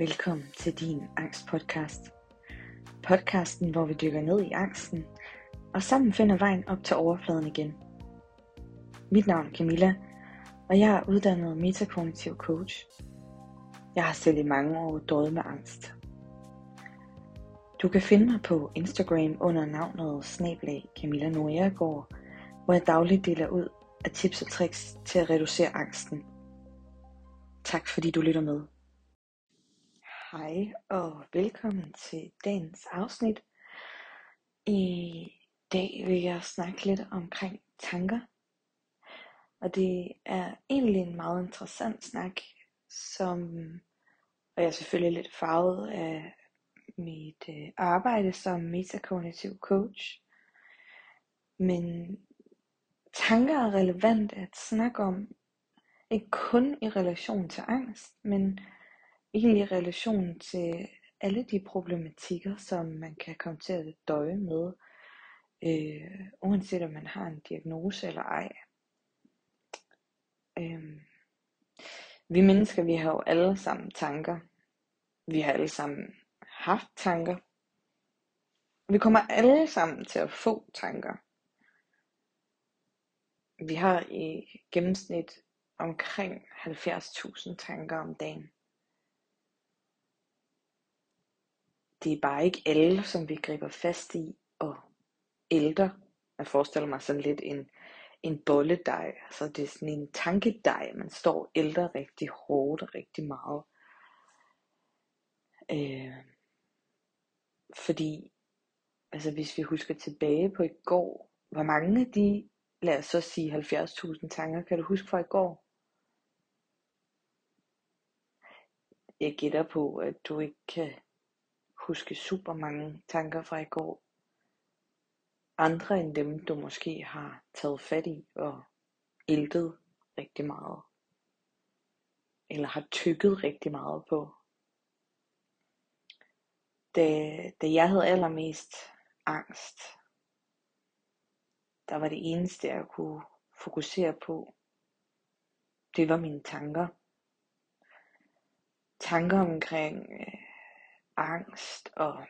Velkommen til din angstpodcast. Podcasten, hvor vi dykker ned i angsten og sammen finder vejen op til overfladen igen. Mit navn er Camilla, og jeg er uddannet metakognitiv coach. Jeg har selv i mange år døjet med angst. Du kan finde mig på Instagram under navnet snablag Camilla Noriagård, hvor jeg dagligt deler ud af tips og tricks til at reducere angsten. Tak fordi du lytter med. Hej og velkommen til dagens afsnit. I dag vil jeg snakke lidt omkring tanker. Og det er egentlig en meget interessant snak, som og jeg er selvfølgelig lidt farvet af mit øh, arbejde som metakognitiv coach. Men tanker er relevant at snakke om, ikke kun i relation til angst, men egentlig i relation til alle de problematikker, som man kan komme til at døje med, øh, uanset om man har en diagnose eller ej. Øh, vi mennesker, vi har jo alle sammen tanker. Vi har alle sammen haft tanker. Vi kommer alle sammen til at få tanker. Vi har i gennemsnit omkring 70.000 tanker om dagen. Det er bare ikke alle, som vi griber fast i og ældre. Jeg forestiller mig sådan lidt en, en bolledej. Altså det er sådan en tankedej, man står ældre rigtig hårdt og rigtig meget. Øh, fordi, altså hvis vi husker tilbage på i går, hvor mange af de, lad os så sige 70.000 tanker, kan du huske fra i går? Jeg gætter på, at du ikke kan huske super mange tanker fra i går. Andre end dem, du måske har taget fat i og æltet rigtig meget. Eller har tykket rigtig meget på. Da, da jeg havde allermest angst, der var det eneste, jeg kunne fokusere på, det var mine tanker. Tanker omkring øh, angst og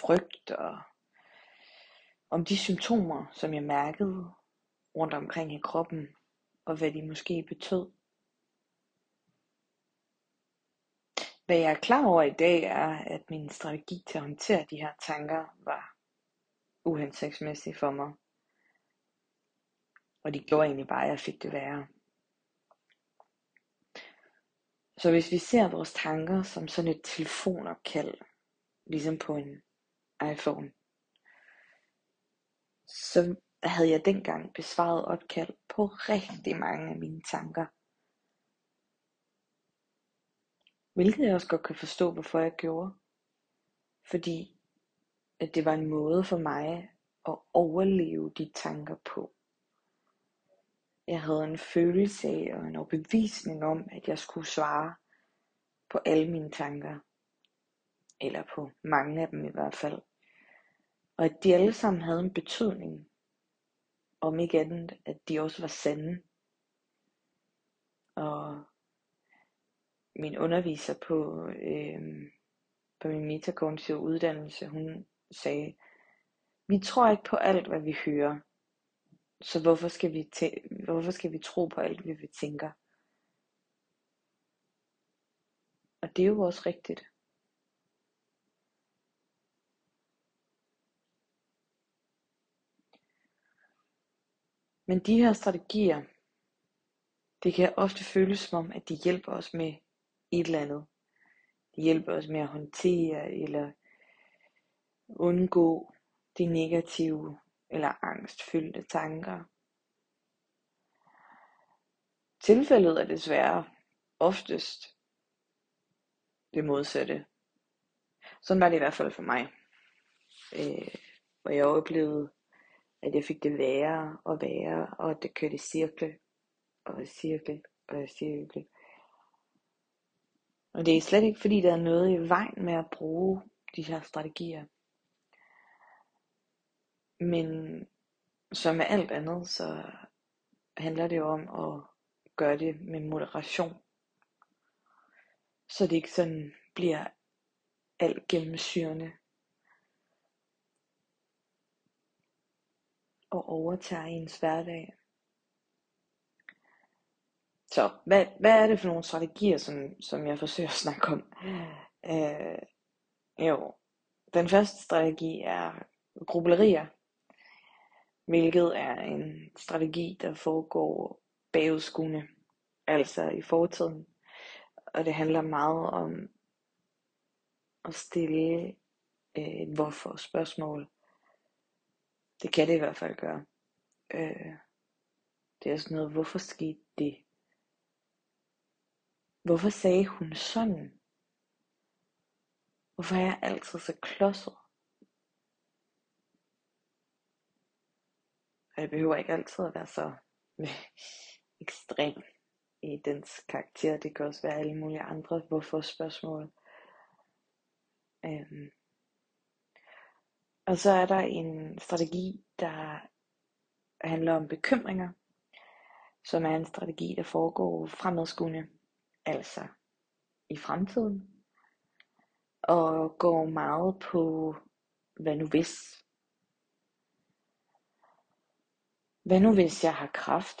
frygt og om de symptomer, som jeg mærkede rundt omkring i kroppen, og hvad de måske betød. Hvad jeg er klar over i dag er, at min strategi til at håndtere de her tanker var uhensigtsmæssig for mig. Og de gjorde egentlig bare, at jeg fik det værre. Så hvis vi ser vores tanker som sådan et telefonopkald, ligesom på en iPhone, så havde jeg dengang besvaret opkald på rigtig mange af mine tanker. Hvilket jeg også godt kan forstå, hvorfor jeg gjorde. Fordi at det var en måde for mig at overleve de tanker på. Jeg havde en følelse af og en overbevisning om, at jeg skulle svare på alle mine tanker. Eller på mange af dem i hvert fald. Og at de alle sammen havde en betydning. Om ikke andet, at de også var sande. Og min underviser på, øh, på min metakognitive uddannelse, hun sagde, vi tror ikke på alt, hvad vi hører. Så hvorfor skal vi, tæ- hvorfor skal vi tro på alt, hvad vi tænker? Og det er jo også rigtigt. Men de her strategier, det kan ofte føles som om, at de hjælper os med et eller andet. De hjælper os med at håndtere eller undgå de negative eller angstfyldte tanker. Tilfældet er desværre oftest det modsatte. Sådan var det i hvert fald for mig. Øh, hvor jeg oplevede, at jeg fik det værre og værre, og at det kørte i cirkel, og i cirkel, og i cirkel. Og det er slet ikke fordi, der er noget i vejen med at bruge de her strategier. Men som med alt andet, så handler det jo om at gøre det med moderation. så det ikke sådan bliver alt gennemsyrende og overtager ens hverdag. Så hvad, hvad er det for nogle strategier, som, som jeg forsøger at snakke om? Øh, jo, den første strategi er grublerier, hvilket er en strategi, der foregår bagudskuende, altså i fortiden. Og det handler meget om at stille øh, et hvorfor spørgsmål. Det kan det i hvert fald gøre. Øh, det er sådan noget, hvorfor skete det? Hvorfor sagde hun sådan? Hvorfor er jeg altid så klodset? Og behøver ikke altid at være så ekstrem i dens karakter. Det kan også være alle mulige andre hvorfor spørgsmål. Øhm. Og så er der en strategi, der handler om bekymringer, som er en strategi, der foregår fremadskuende, altså i fremtiden, og går meget på, hvad nu hvis. Hvad nu hvis jeg har kraft?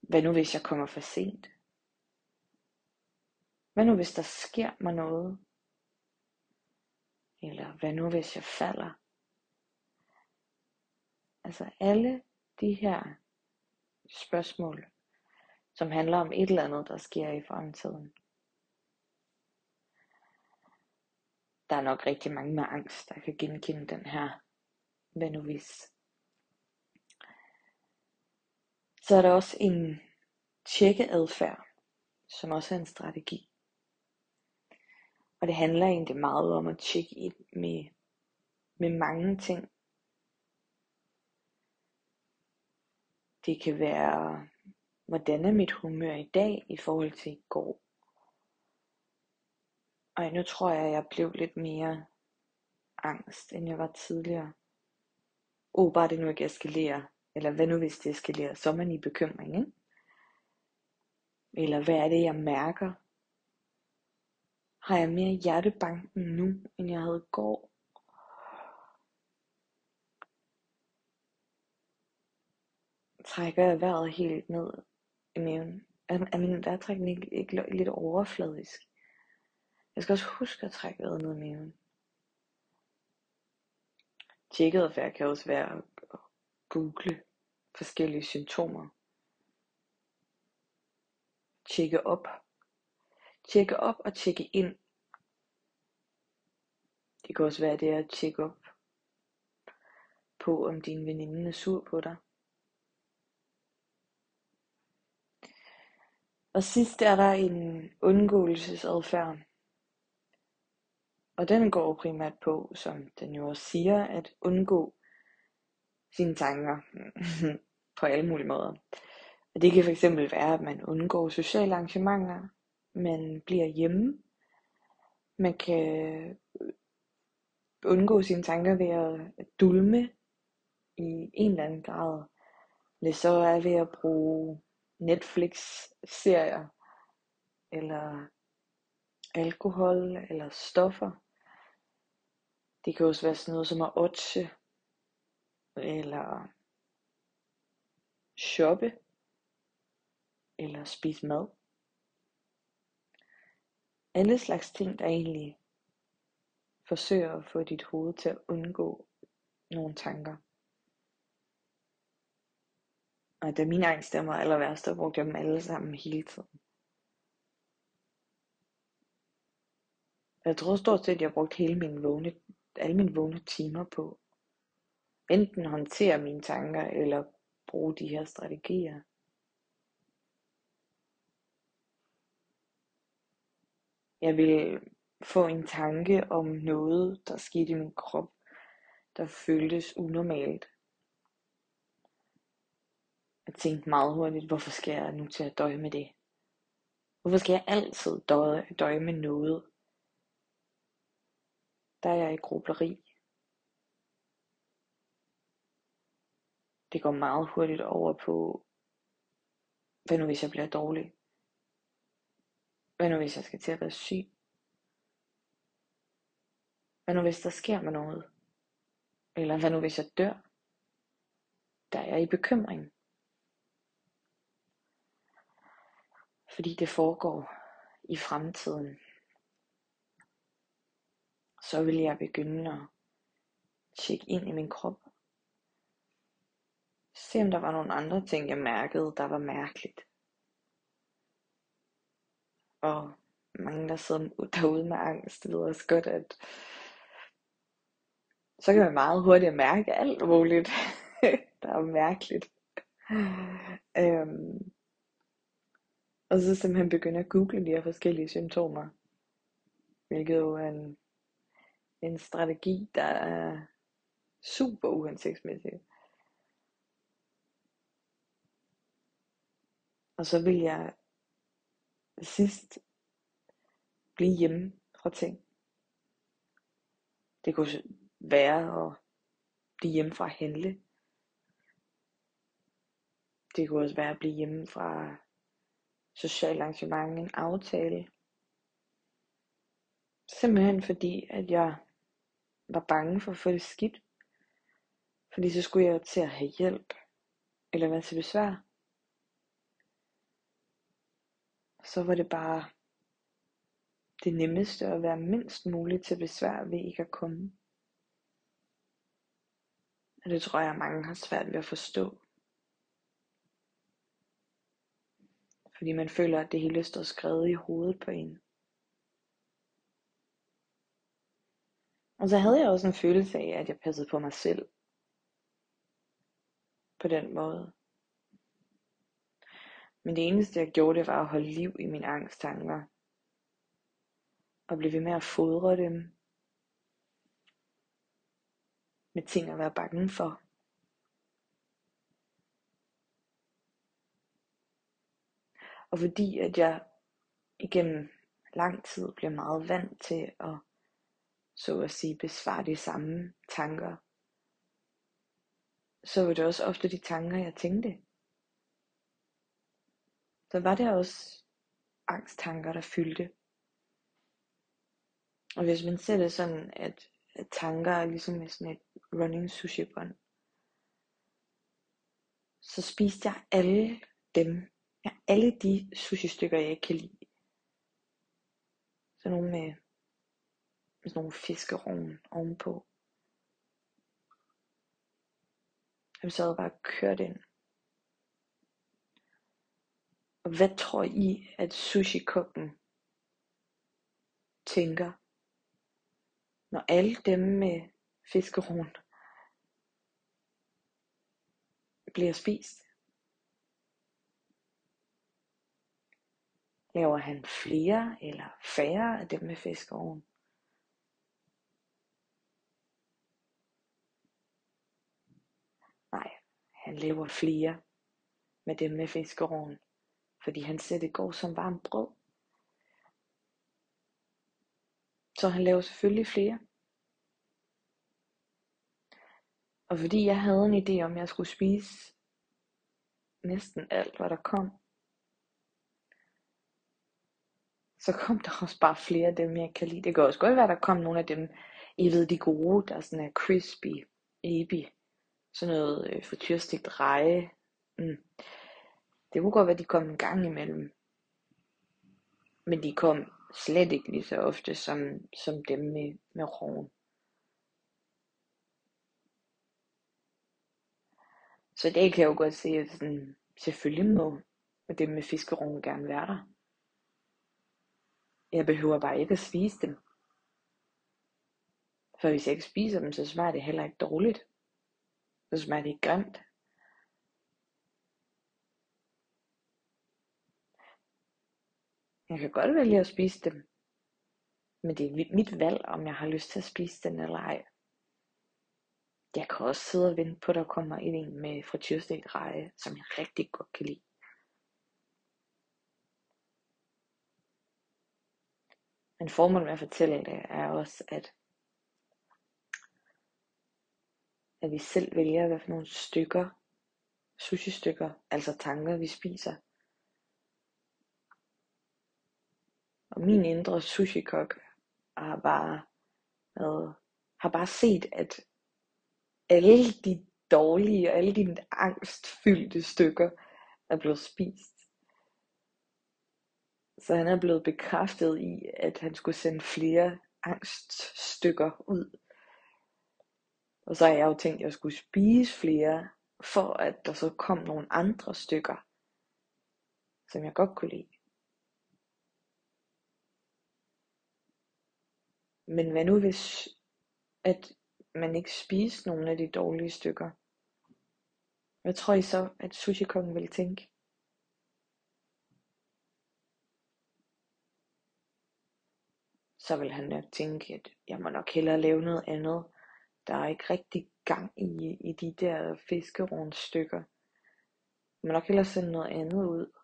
Hvad nu hvis jeg kommer for sent? Hvad nu hvis der sker mig noget? Eller hvad nu hvis jeg falder? Altså alle de her spørgsmål, som handler om et eller andet, der sker i fremtiden. Der er nok rigtig mange med angst, der kan genkende den her hvad nu hvis. Så er der også en tjekkeadfærd, som også er en strategi. Og det handler egentlig meget om at tjekke ind med, med mange ting. Det kan være, hvordan er mit humør i dag i forhold til i går. Og nu tror jeg, at jeg blev lidt mere angst, end jeg var tidligere. Oh, bare det nu ikke eskalerer. Eller hvad nu hvis det eskalerer? Så er man i bekymring, ikke? Eller hvad er det, jeg mærker? Har jeg mere hjertebanken nu, end jeg havde i går? Trækker jeg vejret helt ned i maven? Er, er min vejrtrækning ikke, ikke lidt overfladisk? Jeg skal også huske at trække vejret ned i maven. Tjekkeadfærd kan også være google forskellige symptomer. Tjekke op. Tjekke op og tjekke ind. Det kan også være det at tjekke op på, om din veninde er sur på dig. Og sidst er der en undgåelsesadfærd. Og den går primært på, som den jo også siger, at undgå sine tanker mm, på alle mulige måder. Og det kan fx være, at man undgår sociale arrangementer, man bliver hjemme, man kan øh, undgå sine tanker ved at dulme i en eller anden grad. Det så er ved at bruge Netflix-serier, eller alkohol, eller stoffer. Det kan også være sådan noget som at otse, eller shoppe, eller spise mad. Alle slags ting, der egentlig forsøger at få dit hoved til at undgå nogle tanker. Og da min angst stemme var aller værst, der brugte jeg dem alle sammen hele tiden. Jeg tror stort set, at jeg brugte hele min vågne alle mine vågne timer på. Enten håndtere mine tanker, eller bruge de her strategier. Jeg vil få en tanke om noget, der skete i min krop, der føltes unormalt. Jeg tænkte meget hurtigt, hvorfor skal jeg nu til at døje med det? Hvorfor skal jeg altid døje, døje med noget, der er jeg i grubleri. Det går meget hurtigt over på, hvad nu hvis jeg bliver dårlig? Hvad nu hvis jeg skal til at være syg? Hvad nu hvis der sker mig noget? Eller hvad nu hvis jeg dør? Der er jeg i bekymring. Fordi det foregår i fremtiden. Så vil jeg begynde at tjekke ind i min krop. Se om der var nogle andre ting, jeg mærkede, der var mærkeligt. Og mange, der sidder derude med angst, ved også godt, at så kan man meget hurtigt mærke alt muligt, der er mærkeligt. Øhm, og så simpelthen begynde at google de her forskellige symptomer. Hvilket jo er en, en strategi, der er super uhensigtsmæssig. Og så vil jeg sidst blive hjemme fra ting. Det kunne være at blive hjemme fra at handle. Det kunne også være at blive hjemme fra social arrangement, en aftale. Simpelthen fordi, at jeg var bange for at få det skidt. Fordi så skulle jeg til at have hjælp, eller være til besvær. Så var det bare det nemmeste at være mindst muligt til besvær ved ikke at komme. Og det tror jeg, mange har svært ved at forstå. Fordi man føler, at det hele står skrevet i hovedet på en. Og så havde jeg også en følelse af, at jeg passede på mig selv. På den måde. Men det eneste jeg gjorde, det var at holde liv i mine angsttanker. Og blive ved med at fodre dem. Med ting at være bange for. Og fordi at jeg igennem lang tid blev meget vant til at, så at sige, besvare de samme tanker, så var det også ofte de tanker, jeg tænkte. Så var der også angsttanker, der fyldte. Og hvis man ser det sådan, at, at tanker er ligesom med sådan et running sushi bånd, så spiste jeg alle dem, Ja, alle de sushi-stykker, jeg ikke kan lide. Så nogle med, med sådan nogle fiskerovn ovenpå. Jeg sad bare kørt ind. Og hvad tror I, at sushi tænker, når alle dem med fiskerovn bliver spist? Laver han flere eller færre af dem med fiskeovn? Nej, han laver flere med dem med fiskeovn, fordi han ser det går som varmt brød. Så han laver selvfølgelig flere. Og fordi jeg havde en idé om, at jeg skulle spise næsten alt, hvad der kom, så kom der også bare flere af dem, jeg kan lide. Det kan også godt være, der kom nogle af dem, I ved, de gode, der sådan er crispy, ebi, sådan noget øh, rege. reje. Mm. Det kunne godt være, de kom en gang imellem. Men de kom slet ikke lige så ofte som, som dem med, med roven. Så det kan jeg jo godt se, at sådan, selvfølgelig må dem med fiskeroven gerne være der. Jeg behøver bare ikke at spise dem. For hvis jeg ikke spiser dem, så smager det heller ikke dårligt. Så smager det ikke grimt. Jeg kan godt vælge at spise dem. Men det er mit valg, om jeg har lyst til at spise den eller ej. Jeg kan også sidde og vente på, at der kommer en med frityrstegt reje, som jeg rigtig godt kan lide. Men formålet med at fortælle det er også, at, at vi selv vælger, hvad for nogle stykker, sushi-stykker, altså tanker, vi spiser. Og min indre sushi-kok har bare, været, har bare set, at alle de dårlige og alle de angstfyldte stykker er blevet spist. Så han er blevet bekræftet i, at han skulle sende flere angststykker ud. Og så har jeg jo tænkt, at jeg skulle spise flere, for at der så kom nogle andre stykker, som jeg godt kunne lide. Men hvad nu hvis, at man ikke spiser nogle af de dårlige stykker? Hvad tror I så, at sushi-kongen vil tænke? Så vil han nok tænke, at jeg må nok hellere lave noget andet. Der er ikke rigtig gang i, i de der fiskerundstykker. Jeg må nok hellere sende noget andet ud.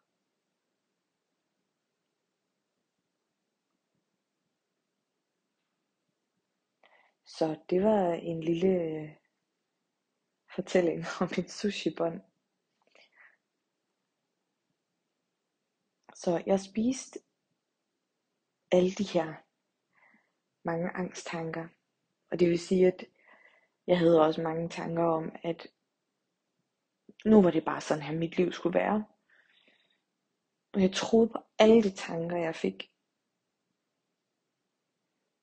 Så det var en lille øh, fortælling om min sushi-bånd. Så jeg spiste alle de her mange angsttanker. Og det vil sige, at jeg havde også mange tanker om, at nu var det bare sådan her, mit liv skulle være. Og jeg troede på alle de tanker, jeg fik.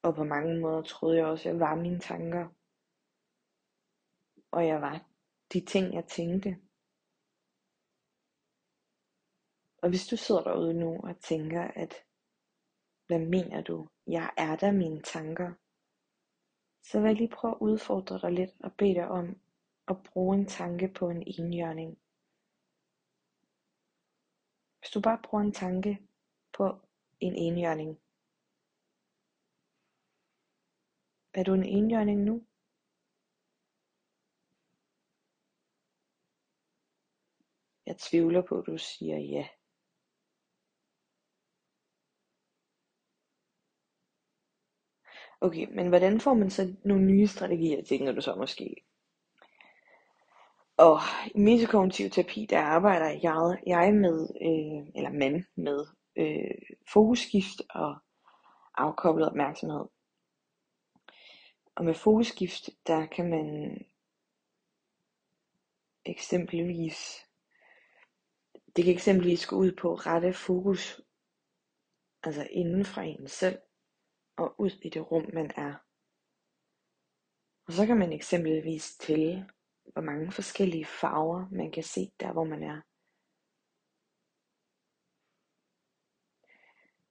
Og på mange måder troede jeg også, at jeg var mine tanker. Og jeg var de ting, jeg tænkte. Og hvis du sidder derude nu og tænker, at hvad mener du? Jeg er der mine tanker. Så vil jeg lige prøve at udfordre dig lidt og bede dig om at bruge en tanke på en enhjørning. Hvis du bare bruger en tanke på en enhjørning, Er du en enhjørning nu? Jeg tvivler på, at du siger ja. Okay, men hvordan får man så nogle nye strategier, tænker du så måske? Og i metakognitiv terapi, der arbejder jeg, jeg med, øh, eller man med øh, fokusskift og afkoblet opmærksomhed. Og med fokusskift, der kan man eksempelvis, det kan eksempelvis gå ud på rette fokus, altså inden fra en selv, og ud i det rum, man er. Og så kan man eksempelvis tælle, hvor mange forskellige farver man kan se der, hvor man er.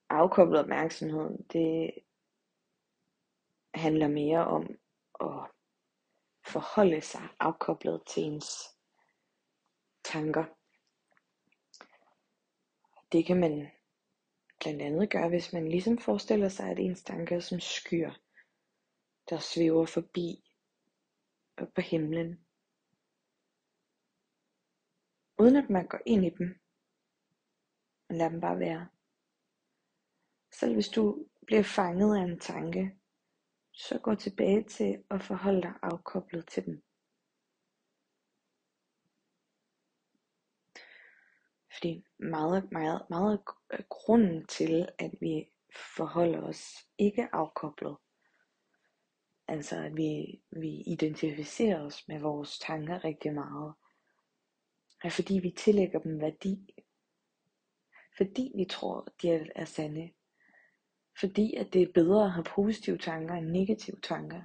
Afkoblet opmærksomhed, det handler mere om at forholde sig afkoblet til ens tanker. Det kan man blandt andet gøre, hvis man ligesom forestiller sig, at ens tanker er som skyer, der svæver forbi op på himlen. Uden at man går ind i dem. Og lader dem bare være. Selv hvis du bliver fanget af en tanke, så gå tilbage til at forholde dig afkoblet til dem. Fordi meget, meget, meget af grunden til, at vi forholder os ikke afkoblet, altså at vi, vi identificerer os med vores tanker rigtig meget, er fordi vi tillægger dem værdi. Fordi vi tror, de er sande. Fordi at det er bedre at have positive tanker end negative tanker.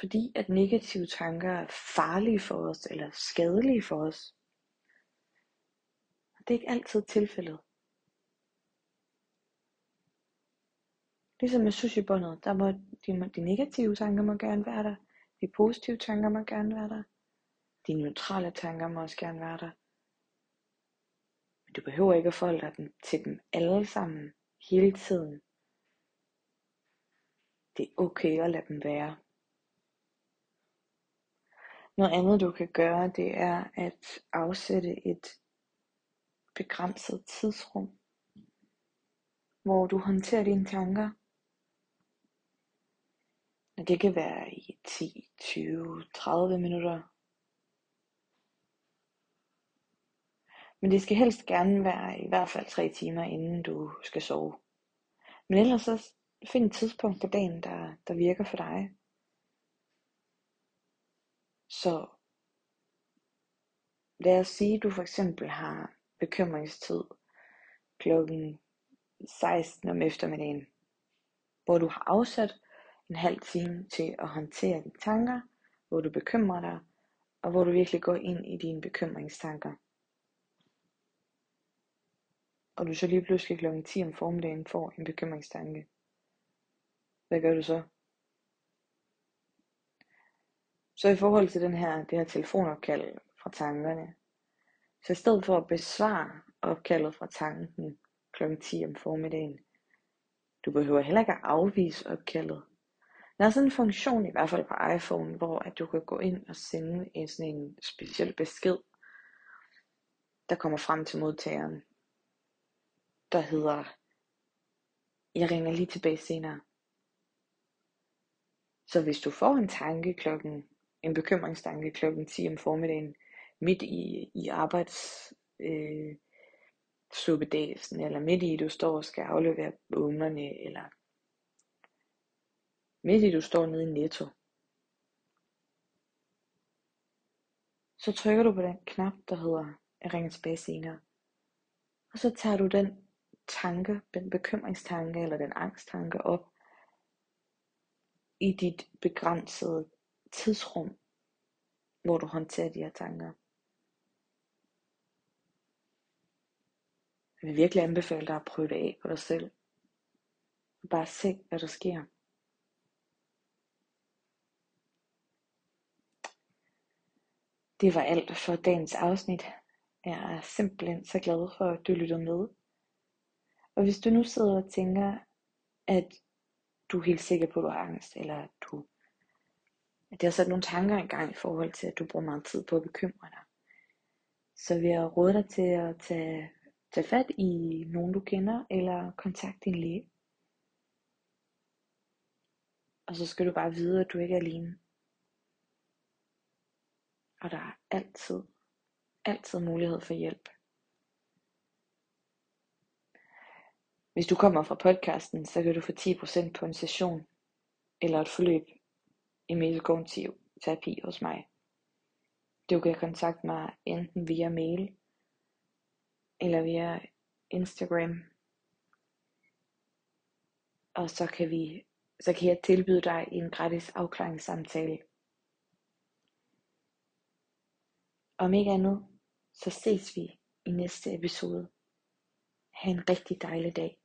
Fordi at negative tanker er farlige for os, eller skadelige for os. Og Det er ikke altid tilfældet. Ligesom med sushibåndet, der må de, de negative tanker må gerne være der. De positive tanker må gerne være der. De neutrale tanker må også gerne være der. Men du behøver ikke at forholde dig til dem alle sammen hele tiden. Det er okay at lade dem være. Noget andet du kan gøre, det er at afsætte et begrænset tidsrum, hvor du håndterer dine tanker. Det kan være i 10, 20, 30 minutter. Men det skal helst gerne være i hvert fald 3 timer, inden du skal sove. Men ellers så find et tidspunkt på dagen, der, der virker for dig. Så lad os sige, at du for eksempel har bekymringstid klokken 16 om eftermiddagen, hvor du har afsat en halv time til at håndtere dine tanker, hvor du bekymrer dig, og hvor du virkelig går ind i dine bekymringstanker. Og du så lige pludselig klokken 10 om formiddagen får en bekymringstanke. Hvad gør du så? Så i forhold til den her, det her telefonopkald fra tankerne, så i stedet for at besvare opkaldet fra tanken kl. 10 om formiddagen, du behøver heller ikke at afvise opkaldet. Der er sådan en funktion i hvert fald på iPhone, hvor at du kan gå ind og sende en sådan en speciel besked, der kommer frem til modtageren, der hedder, jeg ringer lige tilbage senere. Så hvis du får en tanke klokken, en bekymringstanke klokken 10 om formiddagen, midt i, i arbejds øh, suppedagen, eller midt i du står og skal aflevere ungerne, eller midt i du står nede i Netto, så trykker du på den knap, der hedder, jeg ringer tilbage senere. Og så tager du den tanke, den bekymringstanke eller den angsttanke op i dit begrænsede tidsrum, hvor du håndterer de her tanker. Jeg vil virkelig anbefale dig at prøve det af på dig selv. Bare se, hvad der sker. Det var alt for dagens afsnit. Jeg er simpelthen så glad for, at du lyttede med. Og hvis du nu sidder og tænker, at du er helt sikker på, at du har angst, eller at du at det har sat nogle tanker i gang i forhold til, at du bruger meget tid på at bekymre dig. Så vil jeg råde dig til at tage, tage fat i nogen du kender, eller kontakte din læge. Og så skal du bare vide, at du ikke er alene. Og der er altid, altid mulighed for hjælp. Hvis du kommer fra podcasten, så kan du få 10% på en session eller et forløb i metakognitiv terapi hos mig. Du kan kontakte mig enten via mail eller via Instagram. Og så kan vi så kan jeg tilbyde dig en gratis afklaringssamtale. Om ikke andet, så ses vi i næste episode. Ha' en rigtig dejlig dag.